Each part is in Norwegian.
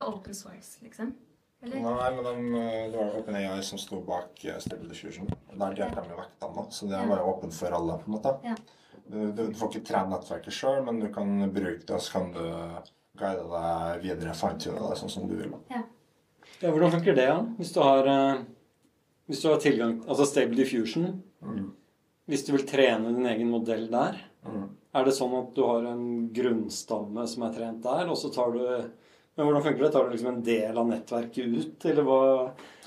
Open source, liksom? Eller? Nei, men de, det var OpenAI som sto bak eh, Stable Diffusion. Der delte de jo vektene, da. Så det var jo åpent for alle, på en måte. Ja. Du, du får ikke trene nettverket sjøl, men du kan bruke det, og så kan du guide deg videre, fine-tune det sånn som du vil. Ja. Ja, hvordan funker det, da? Hvis du har, eh, hvis du har tilgang Altså Stable Diffusion. Mm. Hvis du vil trene din egen modell der, Mm. er det sånn at du har en grunnstamme som er trent der, og så tar du Men hvordan funker det? Tar du liksom en del av nettverket ut, eller hva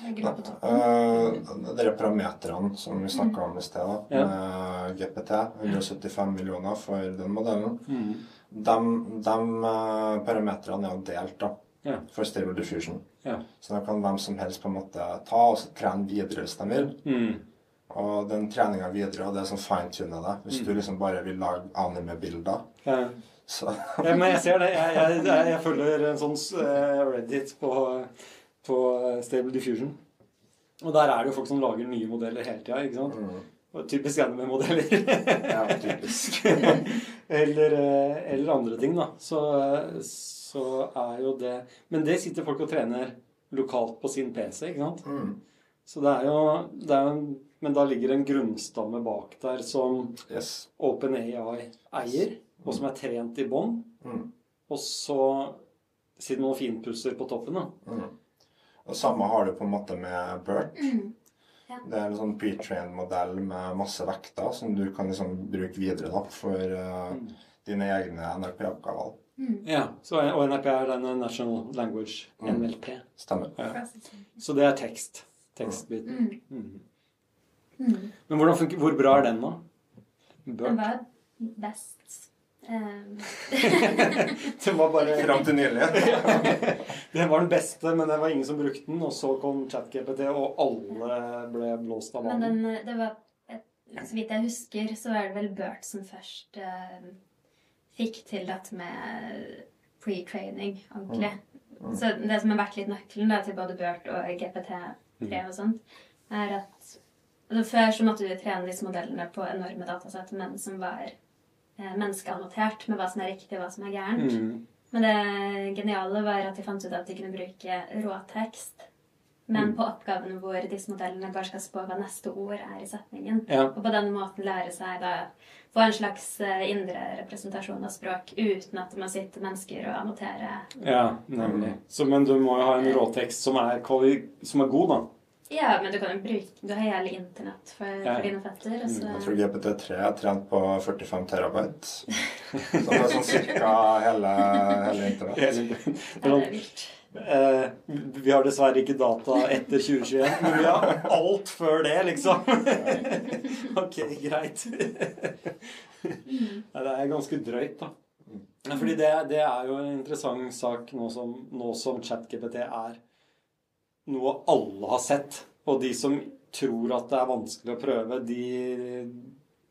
Jeg gruer på toppen. Uh, de parameterne som vi snakka om i sted, da, Ja. med GPT, 175 millioner for den modellen, mm. de, de parameterne parametrene er jo delt da, Ja. for Stable Diffusion. Ja. Så da kan hvem som helst på en måte ta og så trene videre hvis de vil. Mm. Og den treninga videre, og det som fine-tuner deg. Hvis Mm. du liksom bare vil lage anime-bilder, Ja. Så Ja, men jeg ser det. Jeg, jeg, jeg, jeg følger en sånn eh, Reddit på, på Stable Diffusion. Og der er det jo folk som lager nye modeller hele tida. ikke sant? mm. Og Typisk anime-modeller. Ja, typisk. eller, eh, eller andre ting, da. Så, så er jo det Men det sitter folk og trener lokalt på sin PC, ikke sant? Mm. Så det er jo det er, jo- Men da ligger en grunnstamme bak der som Yes. OpenAI eier, og som er trent i bånn. Mm. Og så sitter man og finpusser på toppen, da. Mm. Og samme har du på en måte med BERT. Mm. Ja. Det er en sånn pre-trained modell med masse vekter som du kan liksom bruke videre da, for uh, Mm. dine egne NRP-oppgaver. Mm. Ja, så, Og NRP er den National Language, Mm. NLP. Stemmer. Ja. Så det er tekst. Tekstbiten. Mm. Mm. Mm. Men hvordan funker, hvor bra er den, da? Den var best. Um, Den var bare Fram til nylig. Den var den beste, men det var ingen som brukte den. Og så kom ChatGPT, og alle ble blåst av men den, det var et, Så vidt jeg husker, så var det vel Bert som først uh, fikk til dette med pre-training ordentlig. Mm. Så det som har vært litt nøkkelen da, til både Bert og GPT3 og sånt, er at altså Før så måtte du trene disse modellene på enorme datasett, men som var menneskeannotert med hva som er riktig og hva som er gærent. Mm. Men det geniale var at de fant ut at de kunne bruke råtekst. Men Mm. på oppgavene hvor disse modellene bare skal spå hva neste ord er i setningen. Ja. Og på den måten lære seg da få en slags eh, indre representasjon av språk uten at det må sitte mennesker og annotere. ja, nemlig. Så, men du må jo ha en råtekst som er, som er god, da. Ja, men du kan jo bruke Du har hele internett for, Ja. for dine fetter. Og så, Jeg tror GPT3 er trent på 45 terabyte. Så det er sånn cirka hele, hele internett. ja, det er vilt. Eh, vi har dessverre ikke data etter 2021, men vi har alt før det, liksom. ok, greit. Nei, det er ganske drøyt, da. Fordi det, det er jo en interessant sak nå som, nå som ChatGPT er noe alle har sett. Og de som tror at det er vanskelig å prøve, de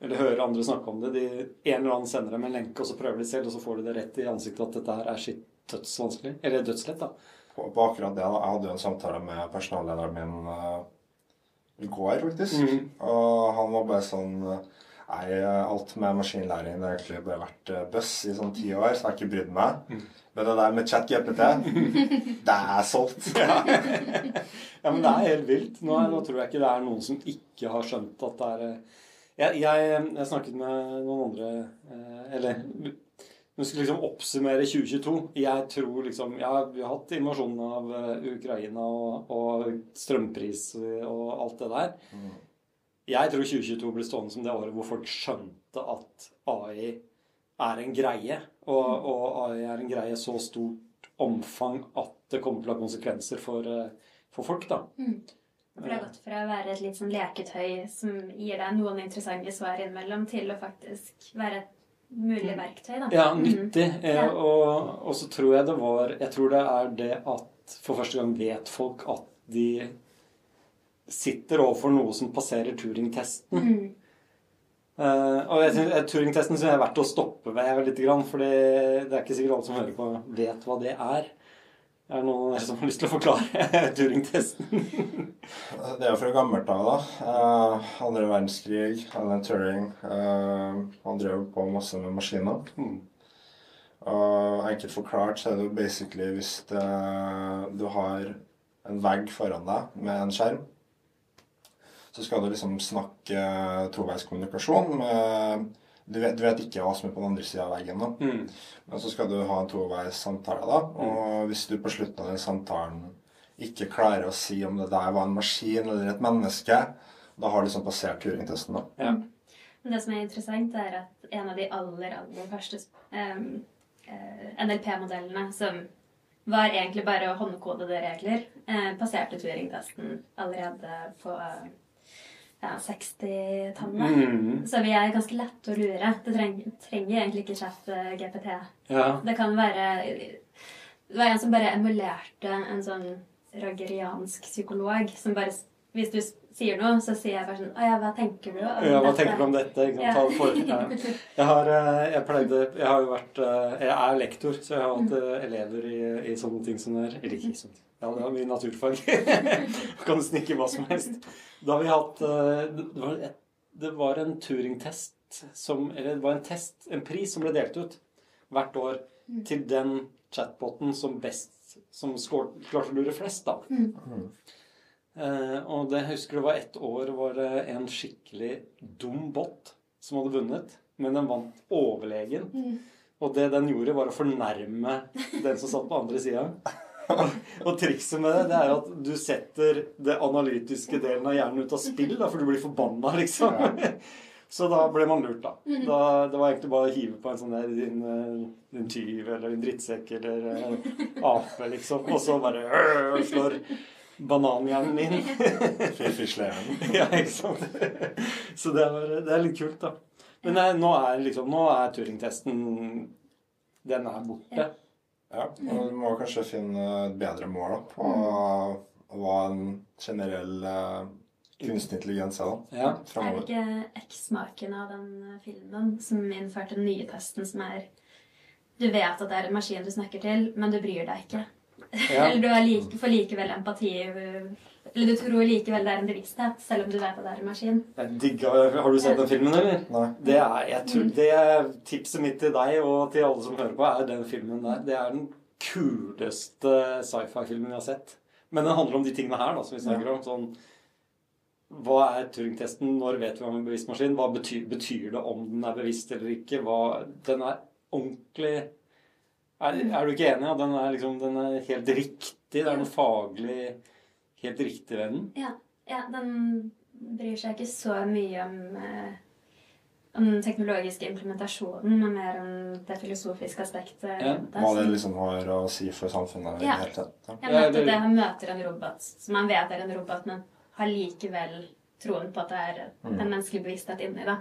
Eller hører andre snakke om det. De, en eller annen sender dem en lenke, og så prøver de selv, og så får de det rett i ansiktet at dette her er shit dødsvanskelig. Eller dødslett, da. På, på akkurat det, da. Jeg hadde jo en samtale med personallederen min uh, i går, faktisk. Mm. Og han var bare sånn eh, Nei, alt med maskinlæring det har egentlig bare vært buss bøss i sånn ti år, så jeg har ikke brydd meg. Mhm. Men det der med chat-GPT, det er solgt. Ja. ja, men det er helt vilt. Nå, nå tror jeg ikke det er noen som ikke har skjønt at det er eh, Jeg, jeg, jeg snakket med noen andre eh, Eller vi skulle liksom oppsummere 2022. Jeg tror liksom Ja, vi har hatt invasjonen av eh, Ukraina og, og strømpris og alt det der. Mm. Jeg tror 2022 blir stående som det året hvor folk skjønte at AI er en greie. Og, og AI er en greie så stort omfang at det kommer til å ha konsekvenser for, eh, for folk, da. Mm. For det har gått fra å være et litt sånn leketøy som gir deg noen interessante svar innimellom, til å faktisk være et mulig verktøy. da. Ja, Mm. nyttig. Mm. Ja. og, og så tror jeg det var Jeg tror det er det at for første gang vet folk at de sitter overfor noe som passerer Turing-testen. Mm. Uh, og jeg synes, Turing-testen syns jeg er verdt å stoppe ved litt, for det er ikke sikkert alle som hører på, vet hva det er. Er det noen som har lyst til å forklare Turing-testen? Det er fra gammelt av, da. Uh, andre verdenskrig, Alan Turing. uh, han drev på masse med maskiner. Mm. Og enkelt forklart så er det jo basically hvis det, du har en vegg foran deg med en skjerm, så skal du liksom snakke toveiskommunikasjon med du vet, du vet ikke hva som er på den andre sida av veggen. da. Mm. Men så skal du ha en toveis samtale, da. Og hvis du på slutten av den samtalen ikke klarer å si om det der var en maskin eller et menneske, da har du liksom passert Turing-testen, da. Ja. Men det som er interessant, er at en av de aller, aller første um, NLP-modellene, som var egentlig bare håndkodede regler, uh, passerte Turing-testen allerede på ja, 60-tallet. Mm. Så vi er ganske lette å lure. Det trenger, trenger egentlig ikke chat eh, GPT. Ja. Det kan være Det var en som bare emulerte en sånn rageriansk psykolog som bare Hvis du sier noe, så sier jeg bare sånn Å ja, hva tenker du om Ja, hva dette?» tenker du om dette? Ja. For, ja. Jeg har, eh, jeg pleide Jeg har jo vært eh, Jeg er lektor, så jeg har hatt eh, elever i, i sånne ting som det er. Eller ikke i sånne ting. Ja, det var mye naturfag. kan du snikke hva som helst. Da har vi hatt Det var, et, det var en Turing-test som Eller det var en test, en pris som ble delt ut hvert år til den chatboten som best Som klarte å lure flest, da. Eh, og det, jeg husker det var ett år var det en skikkelig dum bot som hadde vunnet, men den vant overlegen. Og det den gjorde, var å fornærme den som satt på andre sida. og trikset med det, det er at du setter det analytiske delen av hjernen ut av spill, da, for du blir forbanna, liksom. Så da ble man lurt, da. da. Det var egentlig bare å hive på en sånn der din, eh, din tyv eller din drittsekk eller eh, ape, liksom. Og så bare øh, slår bananhjernen min. Fislehjernen. ja, ikke sant? Så det er, det er litt kult, da. Men nei, nå er liksom, nå er Turing-testen Den er borte. Ja, og du må kanskje finne et bedre mål på hva en generell eh, kunstig intelligens er. da, Ja. Er det ikke eksmaken av den filmen som innførte den nye testen, som er Du vet at det er en maskin du snakker til, men du bryr deg ikke. Ja. Eller du er like, får likevel empati Eller du tror likevel det er en bevissthet, selv om du vet at det er en maskin. Digger, Har du sett den filmen, eller? Nei. Det er, jeg tror, det er Tipset mitt til deg og til alle som hører på, er den filmen der. Det er den kuleste sci-fi-filmen vi har sett. Men den handler om de tingene her da, som vi snakker om. sånn hva er Turing-testen? Når vet vi om en bevisst maskin? Hva betyr, betyr det om den er bevisst eller ikke? Hva, den er ordentlig er, er du ikke enig? at Den, er liksom, den er helt riktig. Det er noe faglig helt riktig ved den. Ja, ja den bryr seg ikke så mye om, eh, om den teknologiske implementasjonen, men mer om det filosofiske aspektet. Ja, rundt Hva det liksom har å si for samfunnet. i Ja. det hele tatt. Ja. Jeg Ja, møter det- det han møter en robot som han vet er en robot, men har likevel troen på at det er en menneskelig bevissthet inni det.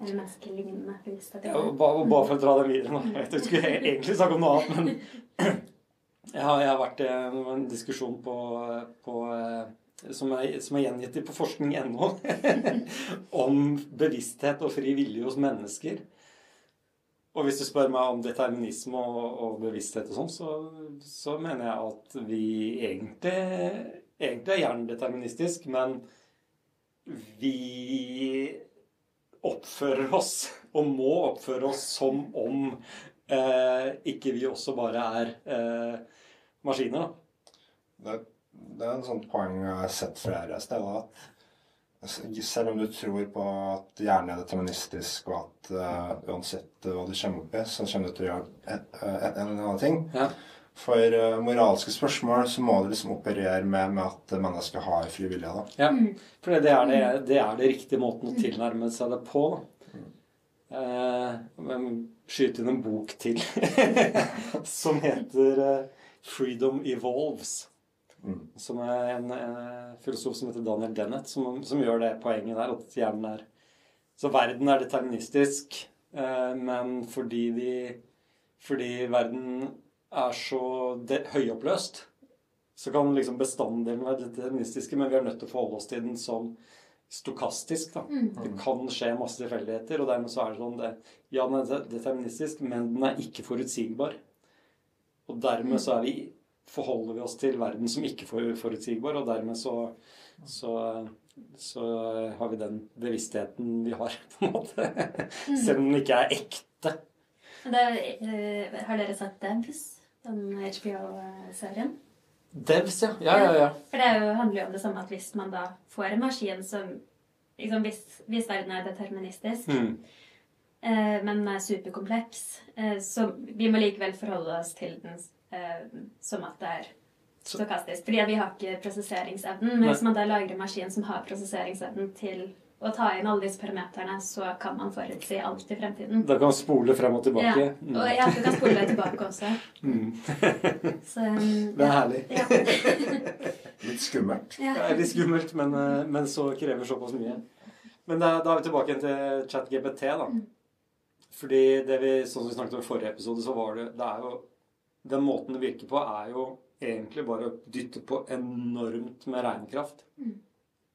En menneskelignende bevissthet Ja, bare, bare for å dra det videre nå. Jeg vet, jeg skulle egentlig snakke om noe annet, men jeg har, jeg har vært i en, en diskusjon på, på eh, som, er, som er gjengitt på forskning.no om bevissthet og fri vilje hos mennesker. Og hvis du spør meg om determinisme og, og bevissthet og sånn, så, så mener jeg at vi egentlig, egentlig er hjernen deterministisk, men vi oppfører oss, og må oppføre oss som om eh, ikke vi også bare er eh, maskiner. Det, det er en sånn poeng jeg har sett flere steder. at Selv om du tror på at hjernen er deterministisk, og at uh, uansett hva du kommer opp i, så kommer du til å gjøre et, en eller annen ting. Ja. For eh, moralske spørsmål så må du liksom operere med, med at mennesket har fri vilje. da. Ja, for det er det, det er det riktige måten å tilnærme seg det på. Da. Eh, men skyte inn en bok til som heter eh, 'Freedom Evolves'. Mm. Som er en, en filosof som heter Daniel Dennett, som, som gjør det poenget der. At hjernen er Så verden er deterministisk, eh, men fordi vi Fordi verden er så høyoppløst, så kan liksom bestanddelen være deterministiske, men vi er nødt til å forholde oss til den som stokastisk. da. Det kan skje masse tilfeldigheter, og dermed så er det sånn det, Ja, den er deterministisk, men den er ikke forutsigbar. Og dermed så er vi, forholder vi oss til verden som ikke er forutsigbar, og dermed så, så, så har vi den bevisstheten vi har, på en måte. Selv om den ikke er ekte. Det, eh, har dere sett Devs, den HBO-serien? Devs, ja. Ja, ja, ja. For det er jo, handler jo om det samme at hvis man da får en maskin som liksom hvis, hvis verden er deterministisk, Mm. eh, men er superkompleks, eh, så vi må likevel forholde oss til den eh, som at det er stokastisk. Fordi vi har ikke prosesseringsevnen. Men hvis man da lager en maskin som har prosesseringsevnen til å ta inn alle disse parameterne, så kan man forutsi alt i fremtiden. Da kan man spole frem og tilbake. Ja. Mm. Og ja, du kan spole tilbake også. Mm. Så, um, Det er herlig. Ja. Litt skummelt. ja. Det er litt skummelt, men, eh, men så krever såpass mye. Men da, da er vi tilbake til ChatGPT, da. Fordi det vi, sånn som vi snakket om i forrige episode, så var det Det er jo Den måten det virker på, er jo egentlig bare å dytte på enormt med regnekraft.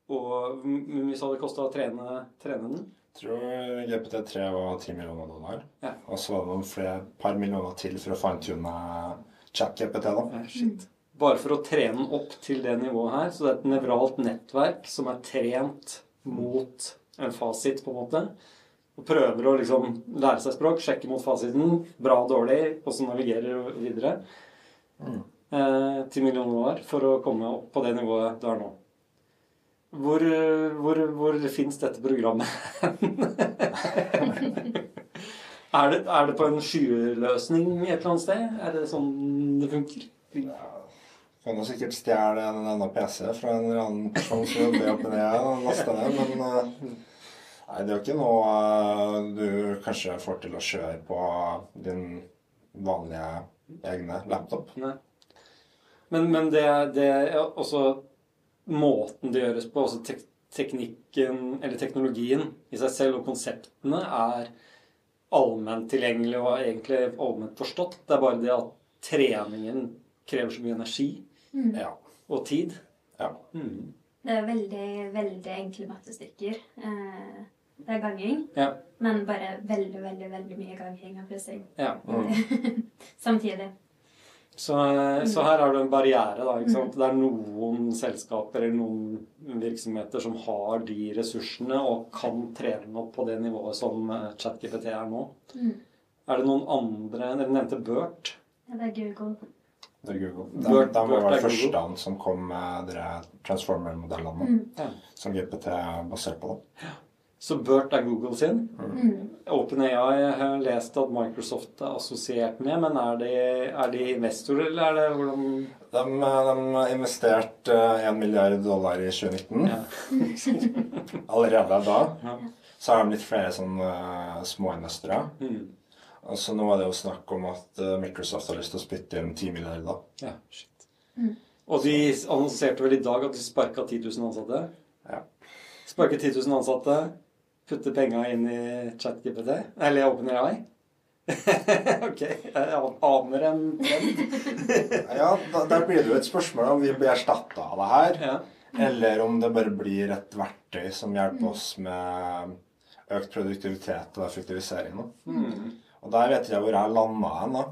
Og m- hvis det hadde kosta å trene, trene den Jeg tror GPT3 var 10 millioner dollar. Ja. Og så var det noen flere par millioner til for å fine-tune chat-GPT. da. Ja, Shit. Bare for å trene den opp til det nivået her. Så det er et nevralt nettverk som er trent mot en fasit, på en måte. Og prøver å liksom lære seg språk, sjekke mot fasiten. Bra, dårlig, og så navigerer videre. Eh, 10 millioner dollar for å komme opp på det nivået du er nå. Hvor, hvor, hvor fins dette programmet? er, det, er det på en skyløsning et eller annet sted? Er det sånn det funker? Kan jo sikkert stjele en eller annen PC fra en eller annen person som jobber oppi ned og laste ned, men eh, Nei, det er jo ikke noe eh, du kanskje får til å kjøre på din vanlige egne laptop. Nei. Men, men det, det er også måten det gjøres på, også tek teknikken, eller teknologien i seg selv og konseptene er allment tilgjengelig og egentlig allment forstått. Det er bare det at treningen krever så mye energi Ja. og tid. ja. Mm. Det er veldig, veldig enkle mattestykker. Eh, Det er ganging, Ja. men bare veldig, veldig veldig mye ganging og pressing. ja. samtidig. Så, så her har du en barriere. da, ikke sant? Det er noen selskaper eller noen virksomheter som har de ressursene og kan trene opp på det nivået som eh, ChatGPT er nå. Mm. Er det noen andre Dere nevnte Burt. Ja, det er Google. Det er Google. De, Word- de var er første Google. som kom med de Transformer-modellene Mm. Som GPT er basert på. da. Så Bert er Google sin. Mm. OpenAI jeg har lest at Microsoft er assosiert med, men er de, er de investorer, eller er det hvordan De, de investerte 1 milliard dollar i 2019. Ja. Allerede da Ja. så har de litt flere sånne uh, småinvestorer. Mm. Og så nå er det jo snakk om at eh, Microsoft har lyst til å spytte inn 10 milliarder. Ja, shit. Og de annonserte vel i dag at de sparka 10 000 ansatte? Ja. Sparket 10 000 ansatte, putter penga inn i ChatGPT? Eller OpenAI? ok, jeg aner en trend. Ja, Der blir det jo et spørsmål om vi blir erstatta av det her, Ja. eller om det bare blir et verktøy som hjelper oss med økt produktivitet og effektivisering. Hmm. Og der vet jeg hvor jeg landa hen. da.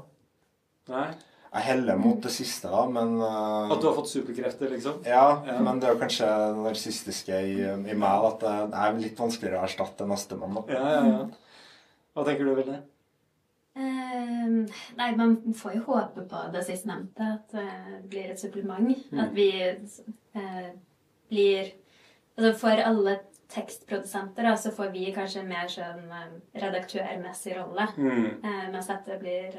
Nei. Jeg heller mot det siste, da, men uh, At du har fått superkrefter, liksom? Ja, Ja. men det er jo kanskje det narsistiske i, i meg at det er litt vanskeligere å erstatte nestemann. da. Ja, ja, ja. Hva tenker du, Vilde? Uh, nei, man får jo håpe på det sistnevnte, at det blir et supplement. At vi uh, blir Altså for alle tekstprodusenter da, så får vi kanskje en mer sånn eh, redaktørmessig rolle. Mm. Eh, mens dette blir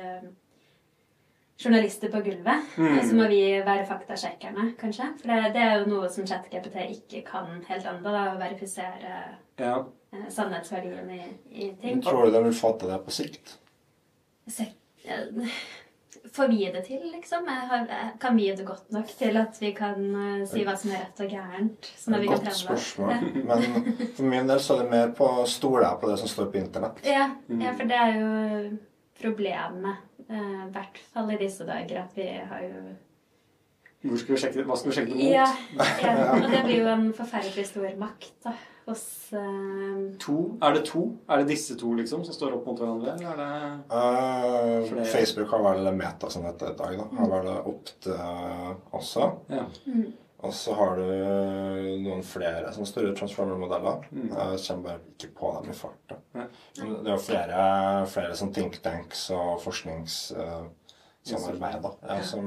journalister på gulvet. Mm. Så må vi være faktasjekkerne, kanskje. For det, det er jo noe som ChatGPT ikke kan helt ennå. Å verifisere Ja. eh, sannhetsverdien i, i ting. Tror du de vil til det på sikt? Se, eh, Får vi det til, liksom? Har, kan vi det godt nok til at vi kan eh, si hva som er rett og gærent? Sånn at vi Godt kan spørsmål. Men for min del så er det mer på stoler jeg på det som står på internett. Ja, ja, for det er jo problemet. Eh, I hvert fall i disse dager at vi har jo Hvor skal vi sjekke det? Hva skal vi sjekke det mot? Ja, ja, og det blir jo en forferdelig stor makt da, hos eh, To? Er det to? Er det disse to liksom som står opp mot hverandre? Eller er det Eh, Facebook har vel Meta som heter i dag, da. Har vel det opp til eh, også. Ja. Og så har du noen flere sånne store transformer-modeller. Mm. Jeg kommer bare ikke på dem i farta. Det er jo flere, flere sånn think tanks og forskningssamarbeid uh, ja, som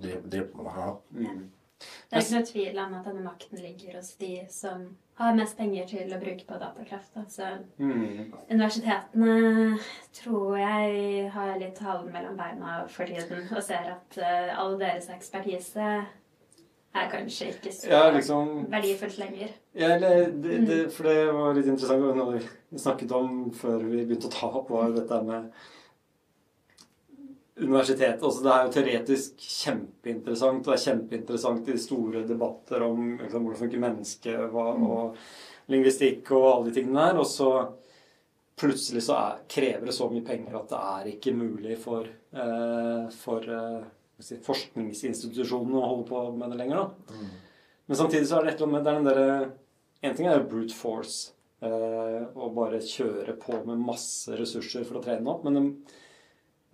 driver, driver med det her. da. Mm. Det er ikke noe tvil om at denne makten ligger hos de som har mest penger til å bruke på datakraft. Altså, Mm. universitetene tror jeg har litt halen mellom beina for tiden og ser at uh, all deres ekspertise er kanskje ikke så Ja, liksom verdifullt lenger. Ja, eller, det, det, for det var litt interessant noe vi snakket om før vi begynte å ta opp, var dette med universitetet. Altså, det er jo teoretisk kjempeinteressant, og det er kjempeinteressant i store debatter om liksom, hvordan funker mennesket hva, og lingvistikk og alle de tingene der. Og så plutselig så er, krever det så mye penger at det er ikke mulig for, eh, for eh, si, forskningsinstitusjonene å holde på med det lenger. da. Men samtidig så er det et eller annet med det er den derre En ting er jo brute force. Eh, og bare kjøre på med masse ressurser for å trene opp. Men det,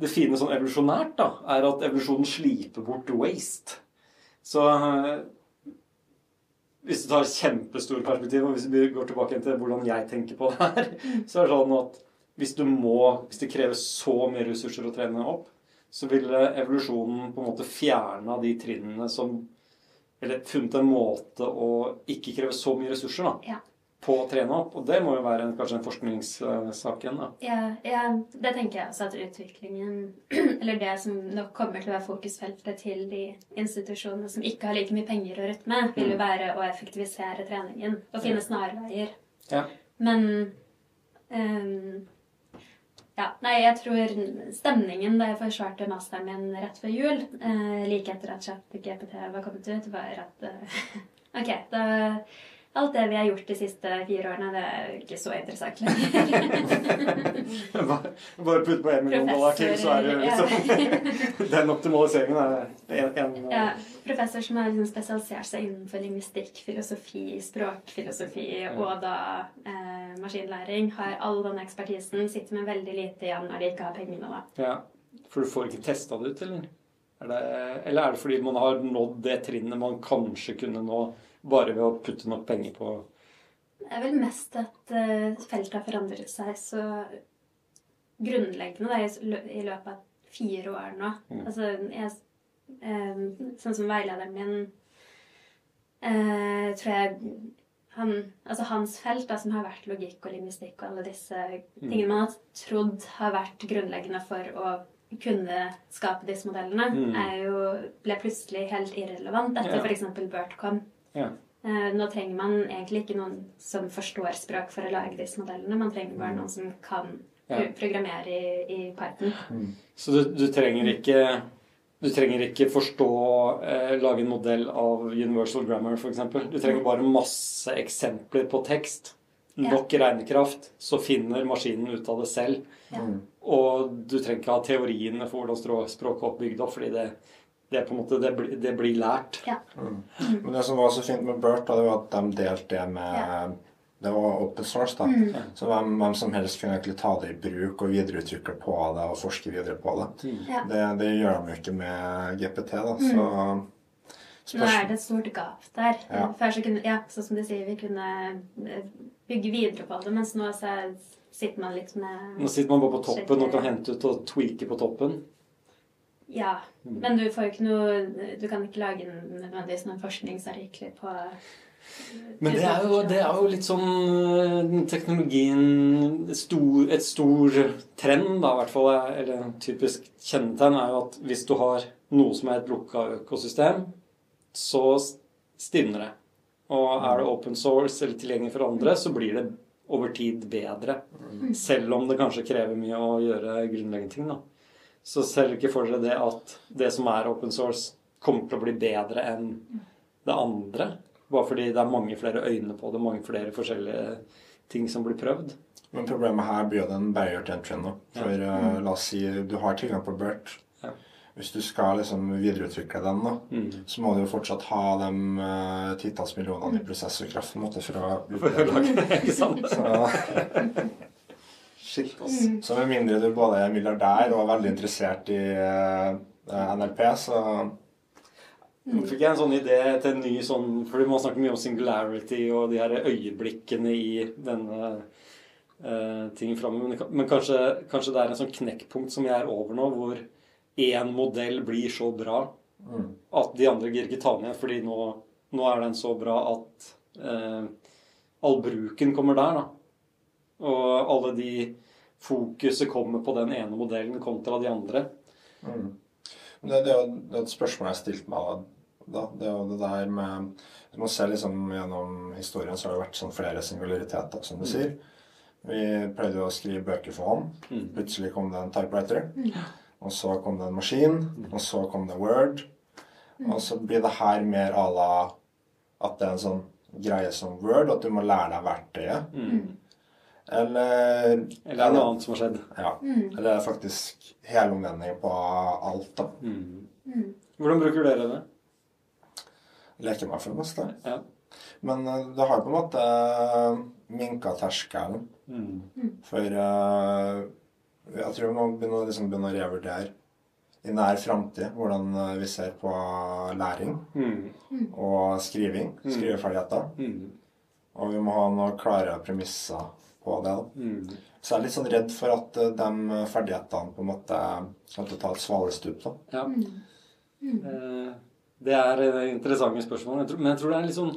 det fine sånn evolusjonært da, er at evolusjonen sliper bort waste. Så eh, hvis du tar kjempestore perspektiv, og hvis vi går tilbake til hvordan jeg tenker på det her, så er det sånn at hvis du må, hvis det krever så mye ressurser å trene opp, så ville evolusjonen på en måte fjerna de trinnene som Eller funnet en måte å ikke kreve så mye ressurser da, Ja. på å trene opp. Og det må jo være en, kanskje en forskningssak igjen. da. Ja, ja, det tenker jeg også at utviklingen Eller det som nok kommer til å være fokusfeltet til de institusjonene som ikke har like mye penger å rutte med, vil jo Mm. være å effektivisere treningen og finne snarveier. Ja. Men ehm, Ja, nei, jeg tror stemningen da jeg forsvarte masteren min rett før jul, eh, like etter at ChatGPT var kommet ut, var at eh, Ok, da Alt det vi har gjort de siste fire årene, det er ikke så interessant lenger. bare, putt på en million dollar til, så er det liksom Den optimaliseringen er en, en Ja, professor som har liksom spesialisert seg innenfor lingvistikk, filosofi, språkfilosofi og da eh, maskinlæring, har all den ekspertisen, sitter med veldig lite igjen når de ikke har pengene. da. Ja, For du får ikke testa det ut, eller? Er det, eller er det fordi man har nådd det trinnet man kanskje kunne nå, bare ved å putte nok penger på Det er vel mest at eh, feltet har forandret seg så grunnleggende da, i løpet av fire år nå. Mm. Altså, jeg, eh, sånn som veilederen min eh, tror jeg han, altså hans felt, da, som har vært logikk og lingvistikk og alle disse tingene man har trodd har vært grunnleggende for å kunne skape disse modellene, Mm. er jo, ble plutselig helt irrelevant etter Ja. f.eks. BERT kom. Ja. Eh, Nå trenger man egentlig ikke noen som forstår språk for å lage disse modellene. Man trenger bare noen som kan Ja. programmere i, i Python. Så du, du trenger ikke du trenger ikke forstå eh, Lage en modell av universal grammar, f.eks. Du trenger bare masse eksempler på tekst. Ja. Nok regnekraft, så finner maskinen ut av det selv. Ja. Og du trenger ikke ha teoriene for hvordan språket er oppbygd opp, fordi det, det, er på en måte, det, blir- det blir lært. Men det som var så fint med Bert, da, det var at de delte det med Ja. Det var open source, da. Mm. Så hvem, hvem som helst kunne egentlig ta det i bruk og videreutvikle på det og forske videre på det. Mm. Det, det gjør de jo ikke med GPT, da. Så Nå er det et stort gap der. Ja. Før så kunne, ja, sånn som du sier, vi kunne eh, bygge videre på det, mens nå så sitter man litt med Nå sitter man bare på toppen og kan hente ut og tweake på toppen. Ja, men du får jo ikke noe Du kan ikke lage nødvendigvis noen forskningsartikler på Men det er jo, det er jo litt sånn øh, teknologien stor, Et stor trend, da, i hvert fall, er- eller en typisk kjennetegn, er jo at hvis du har noe som er et lukka økosystem, så stivner det. Og er det open source eller tilgjengelig for andre, så blir det over tid bedre. Selv om det kanskje krever mye å gjøre grunnleggende ting. da. Så selv ikke for dere det at det som er open source, kommer til å bli bedre enn det andre. Bare fordi det er mange flere øyne på det, mange flere forskjellige ting som blir prøvd. Men problemet her blir jo den barrier to entry nå. For eh, la oss si du har tilgang på Bert. Ja. Hvis du skal liksom videreutvikle den, da, Mm. så må du jo fortsatt ha de uh, titalls millionene i prosessorkraft på en for å For å lage det, ikke sant? Så, Shit, Mm. Så med mindre du både er milliardær og er veldig interessert i uh, NLP, så Nå fikk jeg en sånn idé til en ny sånn Fordi man snakker mye om singularity og de her øyeblikkene i denne uh, tingen framover. Men, men kanskje, kanskje, det er en sånn knekkpunkt som jeg er over nå, hvor én modell blir så bra Mm. at de andre gir ikke ta den igjen, fordi nå, nå er den så bra at uh, all bruken kommer der, da. Og alle de fokuset kommer på den ene modellen kontra de andre. Mm. Det, det, er jo det er et spørsmål jeg stilte meg da. Det er jo det der med Du må se liksom gjennom historien så har det vært sånn flere singulariteter, som du sier. Vi pleide jo å skrive bøker for hånd. Mm. Plutselig kom det en typewriter. Og så kom det en maskin. Og så kom det Word. Og så blir det her mer à la at det er en sånn greie som Word, at du må lære deg verktøyet. Mm. Eller Eller noe annet som har skjedd. Ja. Eller det er faktisk helomvending på alt, da. Mm. Hvordan bruker dere det? Leker meg for det meste. Ja. Men eh, det har på en måte eh, minka terskelen Mm. for uh, Jeg tror vi må begynne, liksom, begynne å revurdere i nær framtid hvordan eh, vi ser på læring Mm. og skriving. Mm. Skriveferdigheter. Mm. Og vi må ha noen klare premisser på det. Mm. Så jeg er litt sånn redd for at eh, de ferdighetene på en måte kommer til å ta et svalestup. Ja. Mm. Det er eh, interessante spørsmål. Men jeg tror det er litt sånn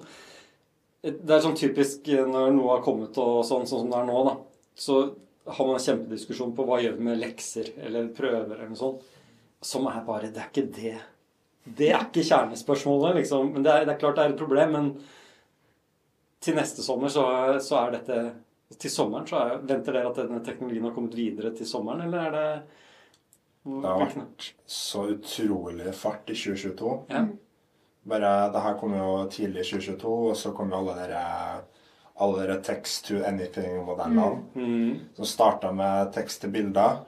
Det er sånn typisk eh, når noe har kommet og sånn, sånn som det er nå, da. Så har man en kjempediskusjon på hva gjør vi med lekser eller prøver eller noe sånt. Som er bare Det er ikke det. Det er ikke kjernespørsmålet, liksom. Men det er, det er klart det er et problem, men til neste sommer så, så er dette Til sommeren så er, venter dere at denne teknologien har kommet videre til sommeren, eller er det Det har vært så utrolig fart i 2022. Ja. Bare, det her kom jo tidlig i 2022, og så kom jo alle dere alle dere text to anything-modellene. Mm. Som starta med tekst til bilder.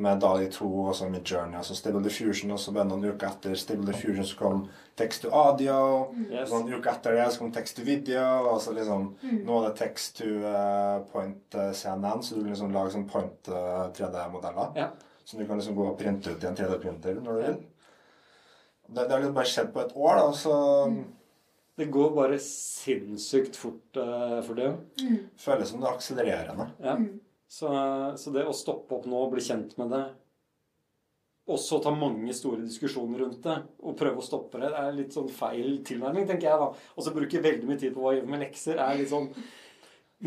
Med Dali 2 og så Midjourney og så Stable Diffusion. Og så bare noen uker etter Stable Diffusion så kom text to audio. Yes. Noen uker etter det så kom text to video. Og så liksom Nå er det text to uh, point eh, CNN, så du kan liksom lage sånn point uh, 3D-modeller. Ja. Som du kan liksom gå og printe ut i en 3D-printer når du vil. Det, det har liksom bare skjedd på et år, da, så Det går bare sinnssykt fort uh, for det. føles som det er akselererende. Ja. Så, så det å stoppe opp nå og bli kjent med det, og så ta mange store diskusjoner rundt det, og prøve å stoppe det, det er litt sånn feil tilnærming, tenker jeg da. Og så bruke veldig mye tid på hva jeg gjør med lekser, er litt sånn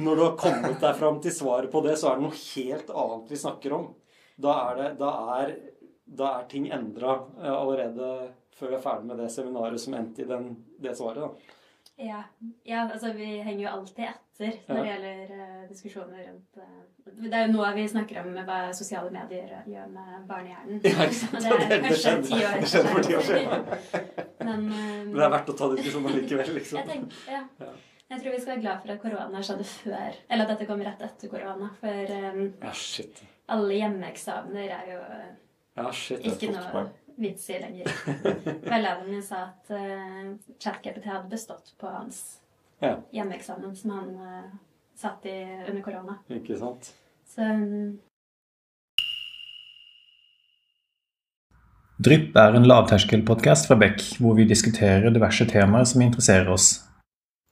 Når du har kommet deg fram til svaret på det, så er det noe helt annet vi snakker om. Da er, det, da er, da er ting endra allerede før vi er ferdig med det seminaret som endte i den, det svaret. da. Ja. ja, altså vi henger jo alltid etter når det gjelder uh, diskusjoner rundt uh, Det er jo nå vi snakker om hva sosiale medier gjør med barnehjernen. Ja, ikke sant? Det Det- det skjedde- det skjedde for ti år siden. Men, uh, Men det er verdt å ta diskusjonen likevel, jeg, liksom. tenker, ja. Ja. jeg tror vi skal være glad for at korona skjedde før. Eller at dette kom rett etter korona. For um, Ja, shit. alle hjemmeeksamener er jo Ja, shit. ikke noe. Vits i lenger. Veilederen min sa at uh, ChatGPT hadde bestått på hans Ja. hjemmeeksamen som han uh, satt i under korona. Ikke sant? Så um, Drypp er en lavterskelpodkast fra Beck, hvor vi diskuterer diverse temaer som interesserer oss.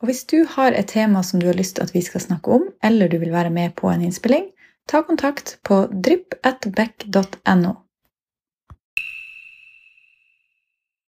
Og hvis du har et tema som du har lyst til at vi skal snakke om, eller du vil være med på en innspilling, ta kontakt på drypp.beck.no.